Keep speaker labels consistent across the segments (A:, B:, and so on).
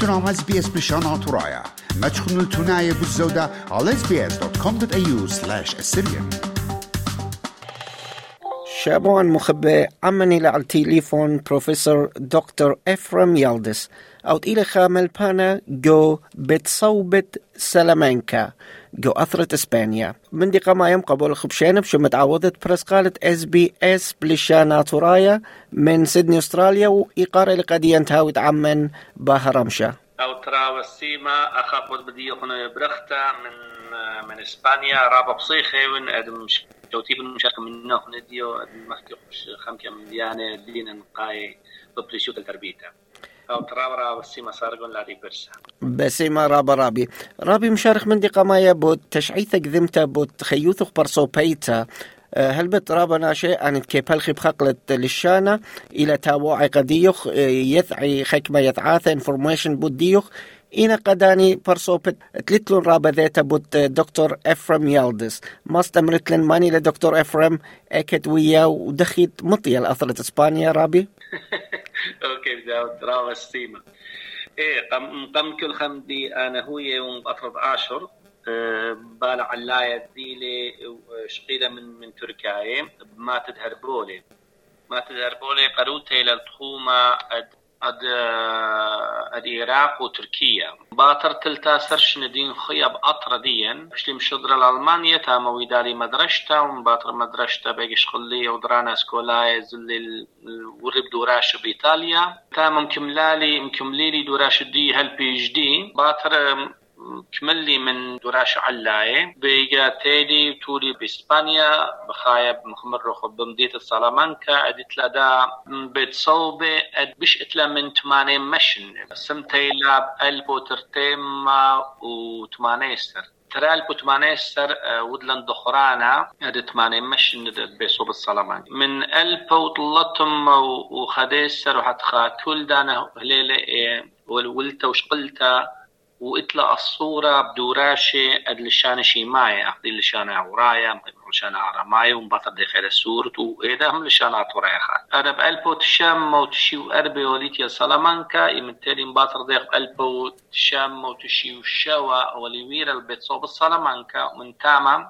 A: تنام اس بي اس بلشان ترايا ما تشخنوا التناية بالزودة على sbs.com.au slash assyrian
B: شابون مخبئ عمني على التليفون بروفيسور دكتور إفرام يالدس أو إلى خامل بانا جو بتصوبت سلامانكا جو أثرة إسبانيا. من دي قمايم قبول خبشين بشو متعوضة برس قالت إس بي إس بلشانا تورايا من سيدني أستراليا وإيقار اللي قد ينتهاوت عمن باهرمشا
C: أو ترى والسيما أخاف بدي يخون برختا من من إسبانيا. رابا بصيخي ون آدم شوتي بالمشاركه من نوخ نديو خمكة من ديانة دين نقاي ببريشوت التربيتا أو ترى رابا السيما صارقون لا دي برسا
B: بسيما رابا رابي. رابي مشارخ من دي قمايا بود تشعيثك ذمتا بود تخيوثك برسو بيتا. آه، هل بترابنا شيء أن كيبالخي بخقلة للشانة إلى تابوعي قديوخ آه، يثعي خكمة يثعاثة انفورميشن بوديوخ قداني برصوبت تلتلون رابا ذاتا بوت دكتور إفرام يالدس. ما استمرت لن ماني لدكتور إفرام أكد ويا ودخيت مطية الأثرة إسبانيا رابي.
C: أوكي بداو ترى السيما. إيه قم قم كل خمدي أنا هو يوم أفرض اشهر أه، بال علاية ديلي شقيلة من من تركيا ما تدهر بولي. ما تدهر بولي قروتي للتخومة أد أد العراق وتركيا باتر تلتا سرش ندين خيب اطرا ديا بشلي مشدر الالمانيا تاما ويدالي مدرشتا. ومباتر مدرشتا بيجش خلي ودرانا سكولاي زل ورب دوراش بإيطاليا. تاما مكملالي مكمليلي دوراش دي هل بي إتش دي. باتر كملي من دراش علاية بيجا تيلي تولي بإسبانيا بخايب مخمر رخ بمدية السلامانكا أدت لدا بتصوبة أد بش إتلا من تمانين مشن. سمتي لاب ألبو ترتيما وتمانيستر ترى ألبو تمانيستر ودلن دخرانا أد تمانين مشن بصوب السلامان من ألبو طلتم وخديستر وحتخا كل دانا هليلة والولتا وشقلتا وإطلع الصورة بدوراشة أد لشانة شيماية أخذي لشانة عورايا لشانة عرماية ومبطل داخل السورة وإذا هم لشانة عطورايا خات أنا بألبو تشام وتشيو أربي وليتيا سلامانكا يمتالي مباطر داخل بألبو تشام وتشيو شوا وليوير البيت صوب السلامانكا من تامام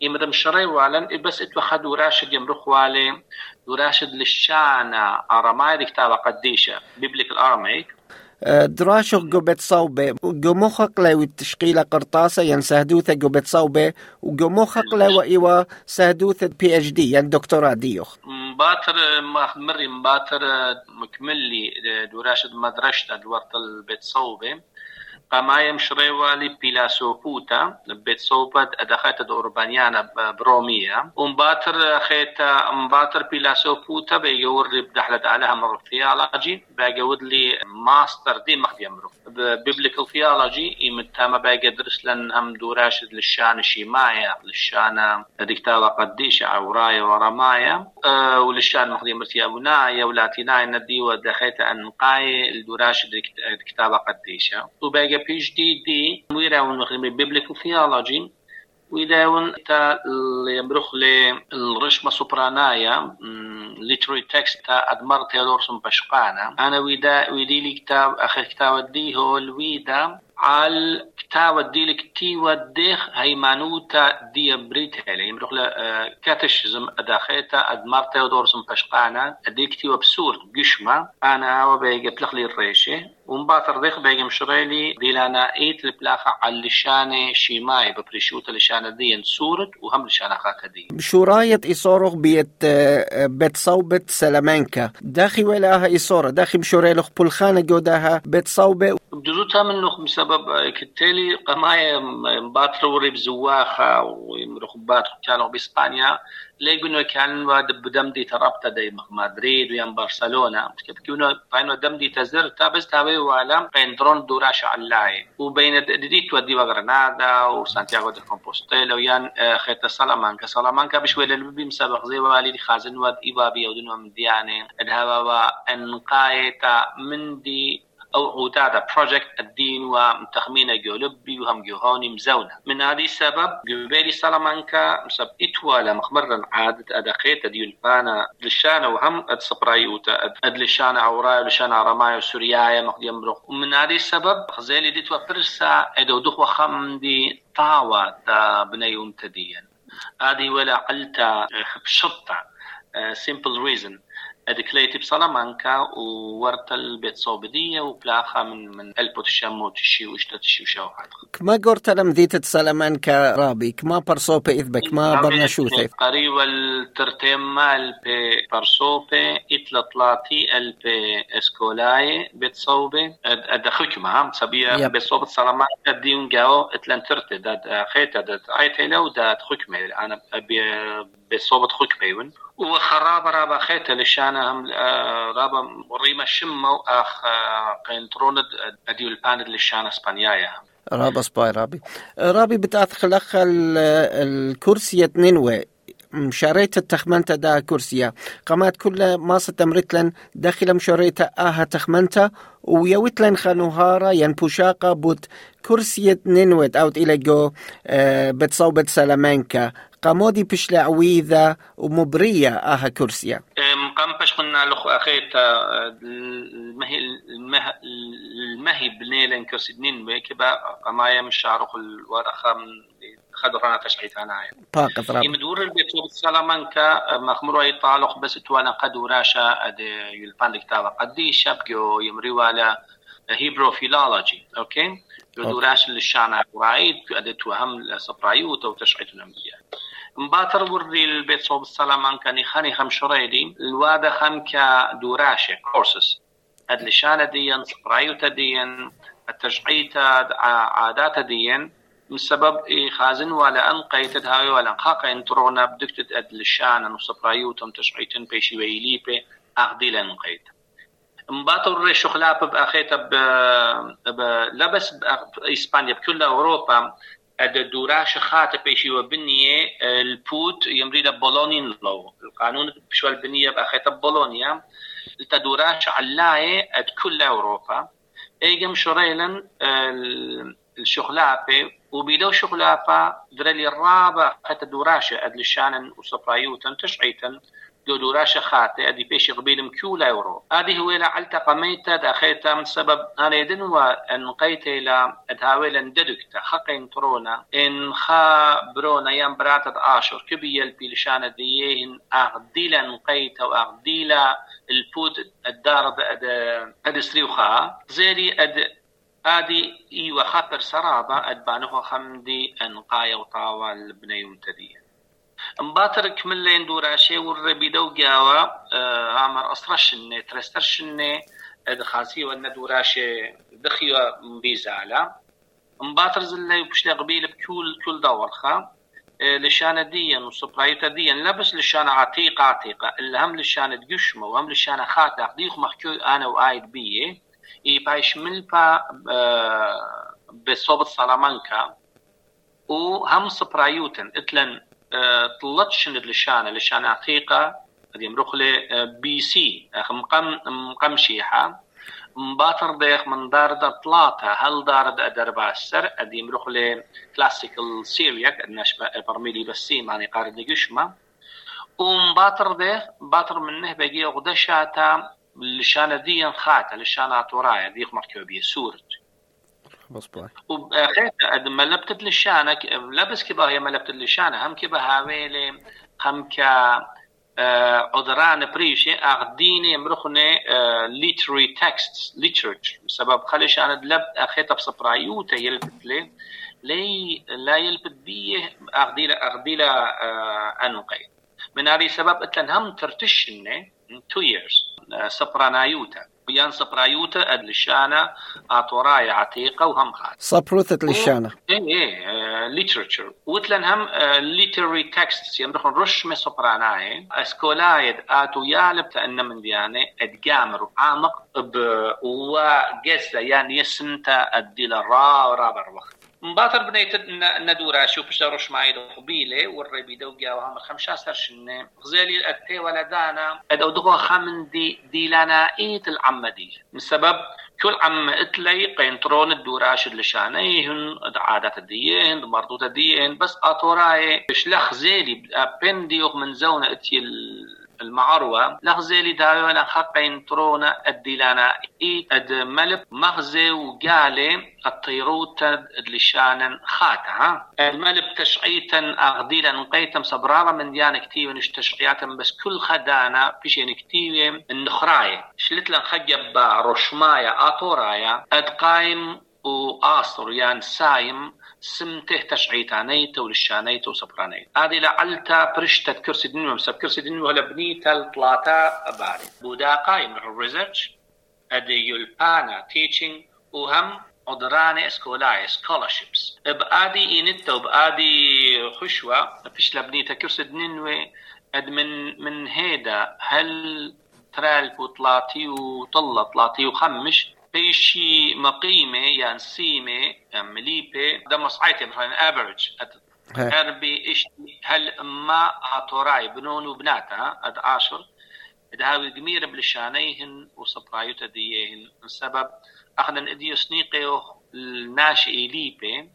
C: يمرم شري وعلن بس اتو خد وراشد يمرخ والي وراشد للشانة أرماي كتابة قديشة بيبليك الأرميك
B: دراشو قبت صوبة وقموخق لو التشقيلة قرطاسة ين سهدوثة قبت صوبة وقموخق لو إيوا سهدوثة بي اتش دي ين دكتوراه ديوخ
C: مباتر ماخذ مري مباتر مكملي دوراشد مدرشة دورت البيت صوبة. قمايم شريوالي بيلاسوبوتا بيت صوبت دخلت دوربانيانا برومية ومباتر خيتا مباتر بيلاسوبوتا بيور بدحلت عليها مر ثيولوجي بيجود لي ماستر دي مخدي امرو بيبليكال ثيولوجي يمتاما باقي درس لن هم دوراشد للشان شيمايا للشان دكتابة قديشة عورايا ورمايا أه وللشان مخدي مرتيا بنايا ولاتيناي ندي ودخيت أنقاي الدوراشد دكتابة قديشة وباقي بي اتش دي ويراون مخدمي بيبليكال ثيولوجي ويداون تا يمرخ للرشمة سوبرانايا ليتري تكست تا أدمر تيودورسون بشقانا أنا ويدا ويدي لي كتاب آخر كتاب دي هو الويدا على كتاب دي لك تي وديخ هيمانوتا دي بريت هلي يمرخ ل كاتش زم أداخيتا أدمر تيودورسون بشقانا دي كتي وبسور قشمة أنا وبيجي بلخ لي الريشة ومباتر ديخ بيجي مشريلي. دي لانا إيت البلاخة على لشانة شيماي. ببريشوت لشانة دي سورت وهم لشانة خاكا دي
B: شو راية إيصورخ بيت بيت صوبة سلامانكا. داخي ولاها إيصورة. داخي مشوريلخ بلخانة جوداها بيت صوبة.
C: بدوتا منه بسبب كتالي قماية مباتر وريب زواخة ويمرخ باتر كانوا بإسبانيا ليقولوا كان بدم دي تربطة دي مدريد ويان برشلونة. كيف كانوا فاينو دم دي تزرتا بس تابي بين درون دوراش علاي. وبين دي تودي غرناطة وسانتياغو دي كومبوستيلا ويان خيتا سلامانكا سلامانكا بشوي اللي مسابق زي والي خازن ود إيبابي ودنوا من ديانة. الهوا إنقايتا من دي أو عودادا بروجكت الدين وتخمينة جولبي وهم جوهوني مزونة. من هذه السبب جبالي سلامانكا مسب إتوالا مخمرا عادة ادخيت ديو البانا لشانا وهم اد سبرايوتا اد لشانا اوراي لشانا رماي وسوريايا مقدي امرخ ومن هذه السبب خزيلي دي توفرسا إدو دخوة خمدي طاوة دا بنيوم تدين هذه ولا قلتا بشطة simple reason. ادكليتي بسلامانكا وورت البيت صوبدية وبلاخا من من البوت الشمو تشي وشتا تشي وشاو
B: كما قرت لم ذيت سلامانكا رابي كما برصوبة إذبك ما برنشوثي
C: قريبا الترتيم مال بي برصوبة إتلطلاتي البي اسكولاي بيت صوبة اد خكمة هم سبيا بيت صوبة سلامانكا ديون جاو اتلان ترتي داد خيتا داد ايتيلا وداد خكمة أنا بيت صوبة خكمة وخراب رابا خيتا لشانا هم رابا ريما شمو اخ قينترون اديو الباند لشانا اسبانيايا
B: رابا سباي رابي رابي بتاعت خلق الكرسي نينوي مشاريت التخمنتا دا كرسيا قامات كل ما ستمرتلن داخل مشاريتا آها تخمنتا ويوتلن خانوهارا ين بوشاقا بوت كرسية نينوت أوت إلى جو بتصوبت سلامانكا قامودي بشلا عويذة ومبرية آها كرسيا
C: قام باش قلنا لخ أخيت المهي المهي بنيلن كرسيدنين بكبا قمايا مش شعرخ الورقة من خدرانا تشعيت أنا
B: باقة رابع
C: يمدور البيت سلامانكا مخمرو أي طالق بس توانا قد وراشا أد يلبان كتابة قدي شابكيو يمري ولا هيبرو فيلولوجي أوكي. يدوراش للشان عقرايد أدت وهم سبرايوت أو تشعيت الأنبياء مباتر وري البيت صوب السلام كان خاني خم شريدي الوادا خم كدوراشة كورسس أد لشانة ديان سبرايوت ديان التشعيت عادات ديان من سبب خازن ولا أن قيتت هاي ولا خاقا انترونا بدكتت أد لشانة وسبرايوتم تشعيتن بيشي ويليبي أغدي لن قيت مباطر شغلات بأخيتا ب... ب... لا بس بإسبانيا بكل أوروبا الدورا شخات بيشي وبنية البوت يمريد بولونين لو القانون بشو البنية بأخيتا بولونيا. التدوراش علاية أد كل أوروبا. ايجم شريلا الشغلابة. وبيدو شغلابة درالي الرابع حتى دوراشة أد لشانا وصبرايوتا تشعيتا. دو دوراشة خاتي ادي بيش قبيل مكيولا يورو. هذه هو لعلت قميتا داخيتا من سبب أنا يدن وأن قيت إلى ادهاويلا نددكتا خقين ترونا إن خا برونا يام براتت آشور. كبيل بيلشان ديهن أغديلا قيتا واغديلا البوت الدار اد سريوخا زيري اد ادي ايوا خاطر سرابا أدبانه خمدي انقايا وطاوال بني متدين مباتر كملين دوراشي والربيدو جاوا عمر أسرشني ترسترشني دخاسي وأن دوراشي دخيا مبيزالا مباتر زلي بشلي قبيل بكل كل دورخا لشانة ديا وسبرايتا ديا لا بس لشانة عتيقة عتيقة إلا هم لشانة جشمة وهم لشانة خاتق ديخ محكو أنا وآيد بيه يبايش ملبا بصوبة سلامانكا وهم سبرايوتن اتلن طلتش لشانه لشانه عقيقة هذه مروخلة بي سي. مقام مقام شيحة. مباتر ديخ من دار دا طلاتا هل دار دا دربا السر ادي مروخلة كلاسيكال سيرياك ادناش برميلي بسي معني قارد قشمة. ومباتر ديخ باتر منه بقي غدشاتا لشانة دي خاتا لشانة تورايا ديخ مركبية سورت
B: مصباح
C: وخيت ما لبتت لشانك لبس كبا هي ما لبتت لشانة هم كبا هاويلي هم كا عذران بريشي اغديني مرخني ليتري تكست ليترتشر سبب خليش أنا لب اخيت بصبرايوتا يلبت لي لي لا يلبت بيه اغديلا اغديلا انقي من هذه سبب اتلن هم ترتشني 2 years سبرانايوتا بيان سبرايوتا ادلشانا آتوراي عتيقة وهم خات
B: صبروثة لشانا
C: إيه إيه ليترشر وتلن هم ليتري تكست يمرخن رش من سبراناي أسكولايد آتو يالب تأن من دياني ادقامر عامق ب وجزة يعني يسنتا الديل الرا ورابر وقت مباطر بنيت ندورا شوف إيش دروش معي قبيله والربي دو جاوها من خمسة سرشنة غزالي التي ولدانا أدو دغو خمن دي دي لنا ايت العمدي من سبب كل عم إتلي قينترون الدوراش اللشانيهن عادات الديين مردود الديين بس اطوراي شلخ زيلي بنديوغ من زونة إتي المعروة. لغزي داونا حقين ترونا الديلانا إي أد ملب مغزي وقالي الطيروت لشانا خاتها الملب تشعيتا أغديلا نقيتم صبرارا من ديانا كتير نش تشعياتا بس كل خدانا بشين كتير النخراي شلت لن خجب رشمايا آطورايا. أد قايم وآصر يعني سايم سمته تشعيتانيت ولشانيت وسبرانيت هذه لعلتا برشتة كرسي دنيو مسب كرسي دنيو هلا بنيتا الطلاتا باري بودا قايم الريسيرش أدي يلبانا تيتشنج وهم عذراني اسكولاي سكولارشيبس بآدي إنتا وبآدي خشوة فيش لبنيتا كرسي دنيو أد من من هيدا هل ترال بوطلاتي وطلة طلاتي وخمش؟ بيشي مقيمة يعني سيمة يعني مليبة ده مصعيتي مثلا افريج اربي إيش هل ما عطوراي بنون وبناتها اد عاشر. هاوي قمير بلشانيهن وصبرايوتا ديهن السبب اخذن اديو سنيقيو الناشئي ليبي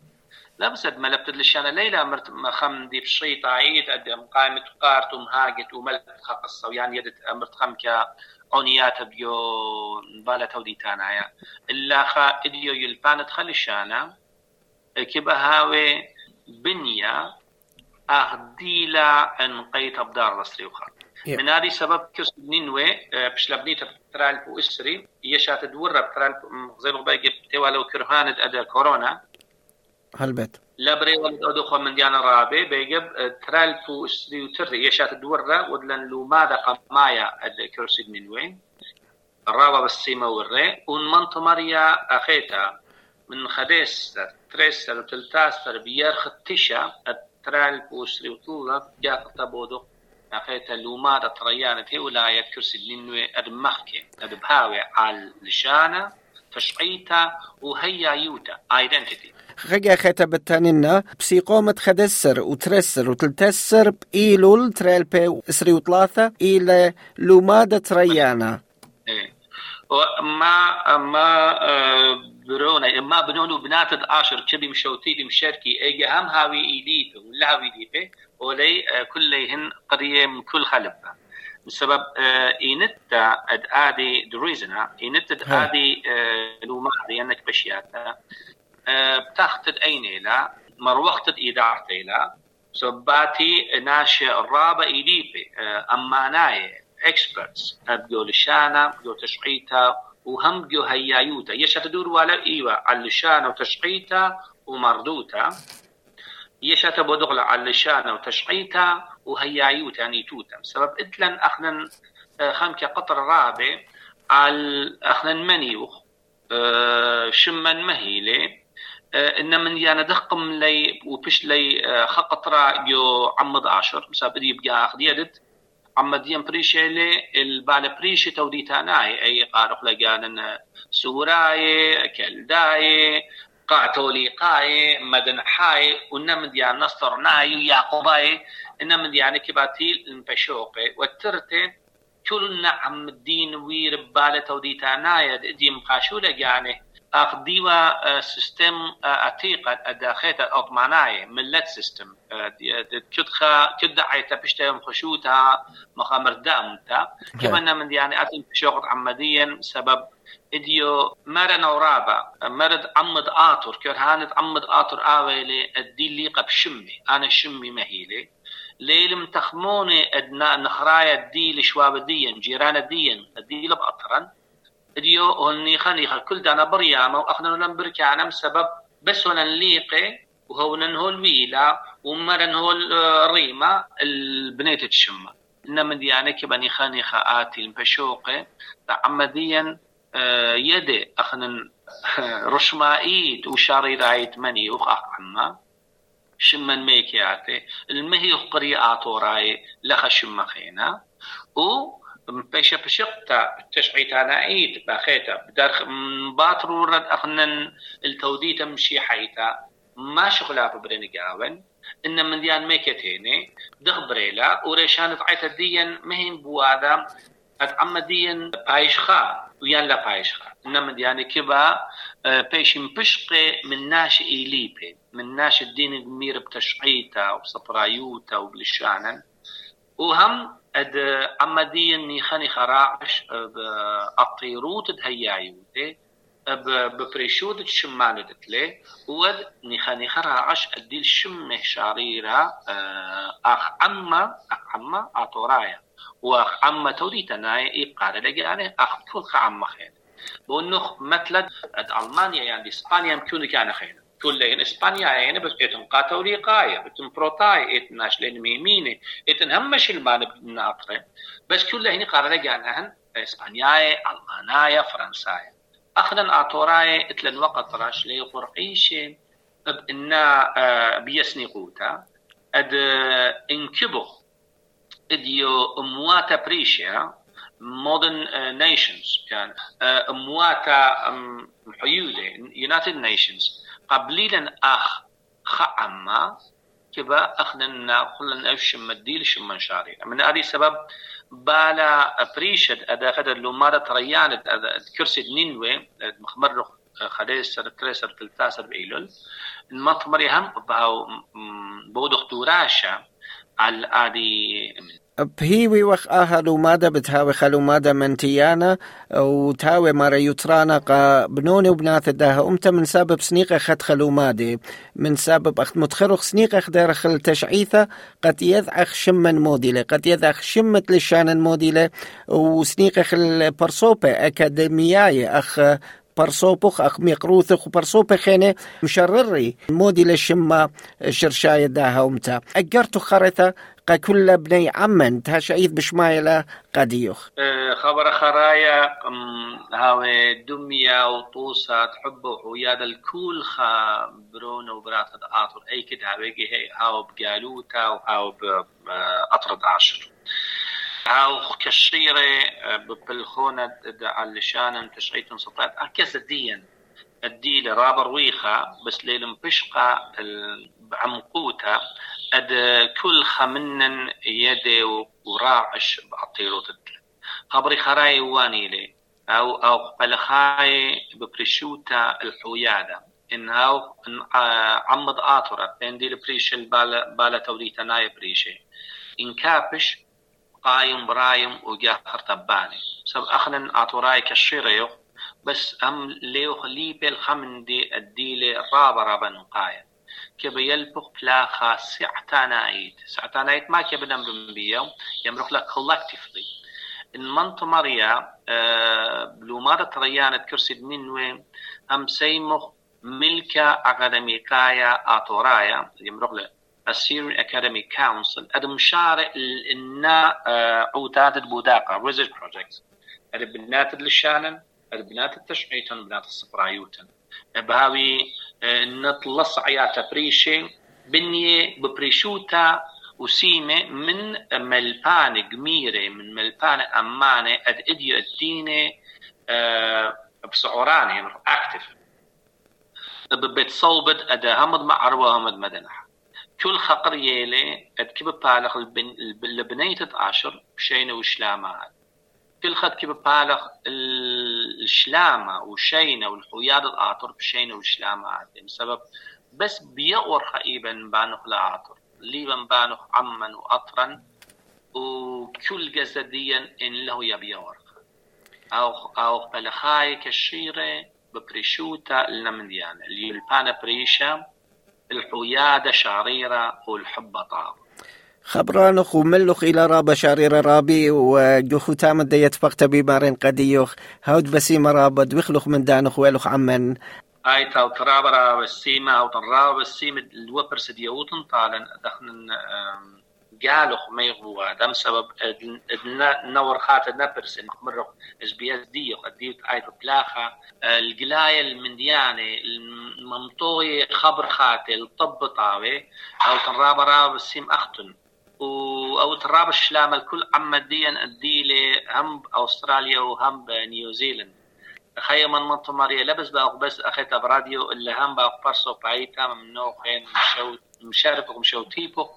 C: لا بس ما لبتد لشانا ليلى مرت خم دي بشي عيد اد قائمة قارت ومهاجت وملت قصة يعني يدت مرت خم كا اونيات بيو بالا توديتانايا الا خا اديو يلبانت خلشانا كبا هاوي بنيا اهديلا ان قيت ابدار رسريوخا من هذه سبب كرس نينوي بش لبنيت بترال بو اسري يشات دورة بترال زي ما باقي بتوالو كرهانة ادا كورونا
B: هلبت
C: لبري ولد أدوخو من ديانا رابي. بيجب ترال بو اسري وتري يشات دورة ودلن لو ماذا قمايا ادا كرسي نينوي الرابع بالسيما والري ونمنطو مريا أخيتا. من خديس تريسر وتلتاستر بيار ختشا الترال بو اسري وطولة جا قطبودو أخيت لوما تريانة ولاية كرسي لنوي أدمخكي أدبهاوي على لشانة. تشعيتا وهيا يوتا. Identity.
B: خجا خيتا بتانينا بسيقومة خدسر وترسر وتلتسر بإيلول تريلبي اسري وثلاثة إلى لومادة تريانا.
C: إيه. وما ما برونا ما بنونو بنات عاشر كبي مشوتي مشاركي اي هم هاوي ايديبي ولا هاوي ايديبي ولي كلهن قرية من كل خلبة بسبب إينتا أد آدي دريزنا إينتا أد آدي لومادي بشياتا. بتاخت أيني لا مروختد إيدارتي لا. سباتي ناشي الرابع إيديبي أماناي اكسبرتس بيو لشانا بيو تشعيتا وهم بيو هيايوتا يش تدور ولا إيوه على لشانا وتشعيتا ومردوتا يش تبودغلا على لشانا وتشعيتا وهيايوتا يعني توتا سبب إتلن اخنا خمكة قطر رابع على اخنا منيوخ شمن مهيلي إن من يانا دقم لي وبش لي خقطرا يو عمد عشر. مسابق يبقى اخذ يدت. عمديان بريشة لي البال بريشة توديتاناي أي قارق لقان سوراي كلداي قاعتولي قاي مدن حاي. ونمد يعني نصر ناي يعقوباي إنما يعني كباتيل البشوقي والترتي كل نعم الدين وير بالة توديتاناي دي مقاشولة يعني أخديوا سيستم عتيقة الداخلة أطماناي ملت سيستم. كدخا كدعي تبشتهم خشوتا مخامر دامتا. كما من يعني أتم بشوقت عمديا سبب إديو مرن ورابا مرد عمد آتور كرهانت عمد آتور آويلي الدين ليقة بشمي. أنا شمي مهيلي. ليلم تخموني أدنا نخرايا الدي لشواب ديا جيران الديا الدي لبأطرن ديو هني خني كل دانا برياما واخنا نمبر كانم سبب. بس هنا نليقي. وهو ننهول ويلا ومرن هول الريمة البنيت تشمة. إنما دي يعني كبني خاني خااتي المبشوقي عمديا يدي أخنا رشمائيت وشاري رايت مني. وخاق عما شمن ميكياتي. المهي قرية آتوراي لخ شم خينا و بيشا بشقتا تشعيتا نعيد باخيتا. بدار باطرو رد أخنن التوديتا مشي حيتا. ما شغلا ببرين قاون إن من ديان ميكتيني دغ بريلا. وريشان عيتا ديان مهين بوادا. اد عمديا بايشخا ويان لا بايشخا انما يعني كبا بيش مبشقي من ناش إيليبي من ناش الدين المير بتشعيتا وبسطرايوتا وبلشانا وهم أد عمديا نيخاني خراعش بأطيروت دهيايوتي ببريشود الشمان دتلي ود نيخاني خراعش أديل شمه شاريرا أخ اما أخ اما أطورايا وأخ اما توريتنا يقال لقي يعني أخ كل عم خير. بونخ مثلا ألمانيا يعني إسبانيا يمكن كان خير. كل اسبانيا يعني بس اتن قاتولي قاية اتن بروتاي اتن ناش لين ميميني اتن همش المان بناطره بس كل هني قارة جانهن اسبانيا المانيا فرنسايا اخذن اتوراي اتلن وقت راش لي قرقيشي بإنا بيسني قوتا اد انكبو اديو امواتا بريشيا modern uh, nations يعني uh, امواتا um, حيولة United قبليلا أخ خعما كبا اخنا كلنا افشم مديل شم شاري من هذه سبب بالا بريشد ادا خد اللومارة تريان كرسي نينوي مخمر خليس سر تريسر تلتاسر بإيلول. المطمري هم بهاو بودخ دوراشا على ادي
B: بهيوي وخ اهلو مادا بتهاوي خلو مادا منتيانا وتاوي مارا يترانا قا بنوني وبنات داها امتا من سبب سنيقة خد خلو مادي من سبب اخت متخرخ سنيقة خدار خل تشعيثة قد يذعخ شمن موديلة قد يذعخ شمت لشان موديلة وسنيقة خل برصوبة اكاديمياي اخ برصوبخ أخ ميقروثخ برصوبة خينة مشرري مودي لشما شرشاية داها ومتا أجرتو خرثة كل بني عمن. تهشعيث بشمايلة قديوخ
C: خبر خرايا هاوي دمية وطوسة تحبه وياد الكل خا برون وبرات آطر أي كده هاوي هاو بقالوتا وهاو بأطرد عشر هاو كشيرة ببلخونة علشان تشعيت سطات أكس الدين. الديل رابر ويخا بس ليلم بشقة بعمقوتا. أد كل خمنن يدي وراعش بعطيرو تدل خبري خراي واني لي. أو أو بلخاي ببريشوتا الحويادة. إن هاو عمد آطرة بين دي البريش البالا بالا توريتا ناي بريشي. إن كابش قايم برايم وجاهر تباني. سب أخنن أطوراي كشيريو. بس أم ليو لي بالخمن دي الديلة رابا رابا نقايا كبا يلبق بلاخا سعتانايت سعتانايت ما كبا نمر بيو يمرخ لك collectively. إن منطو مريا أه بلومارة تريانة كرسي نينوي أم سيمخ ملكا أكاديميكايا أطورايا يمرخ لك Assyrian Academy Council أدم شارع إنا عودات البوداقة ريزرش بروجكت أدم بنات للشانن أدم بنات التشعيتن بنات الصبرايوتن بهاوي نطلص عياتا بريشي بنية ببريشوتا وسيمة من ملبانة قميرة من ملبانة أمانة أد إديو الدينة بسعوراني أكتف بتصوبت أدا همد معروة همد مدنح كل خقر يلي كيف بالغ البنية عشر بشينا وشلامات كل خد كيف بالغ الشلامة وشينا والحياد الآطر بشينا وشلامات بسبب بس بيقور خائبا بانخ لآطر ليبا بانخ عما وأطرا وكل جسديا إن له يبيور أو أو بلخاي كشيرة ببريشوتا النمديان اللي البانا بريشا الحيادة شعريرة والحب طاب
B: خبرانخ وملخ إلى رابا شارير رابي وجوخو تام دا يتفقت بمارين قديوخ. هاود بسيما رابا دوخلخ من دانخ ويلخ عمن.
C: أي تاو ترابا رابا السيما أو ترابا السيما الوبر سديوتن طالن دخن قالوا ما يغوا دم سبب نور خات نبرس. مرق إس بي إس دي قديت اي بلاخا القلاية المنديانة الممطوية خبر خات الطب طاوي. أو ترابا راب السيم أختن. أو تراب الشلام الكل عمديا الديلة هم باستراليا وهم بنيوزيلند خيا من منطقة ماريا لبس باق بس اخيتها براديو اللي هم باق برسو بايتا ممنوع خين مشوت مشارككم شو تيبو.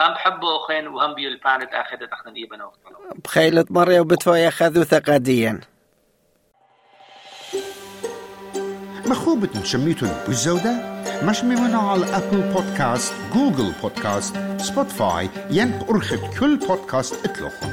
C: هم بحبوا أخين وهم بيو البانت أخذت أخذن إيبنا وقتلو
B: بخيلة مرة وبتفايا خذو ثقاديا.
A: مخوبة شميتون بالزودة؟ مش ممنوع على أبل بودكاست جوجل بودكاست سبوتفاي ين أرخد كل بودكاست اتلوخن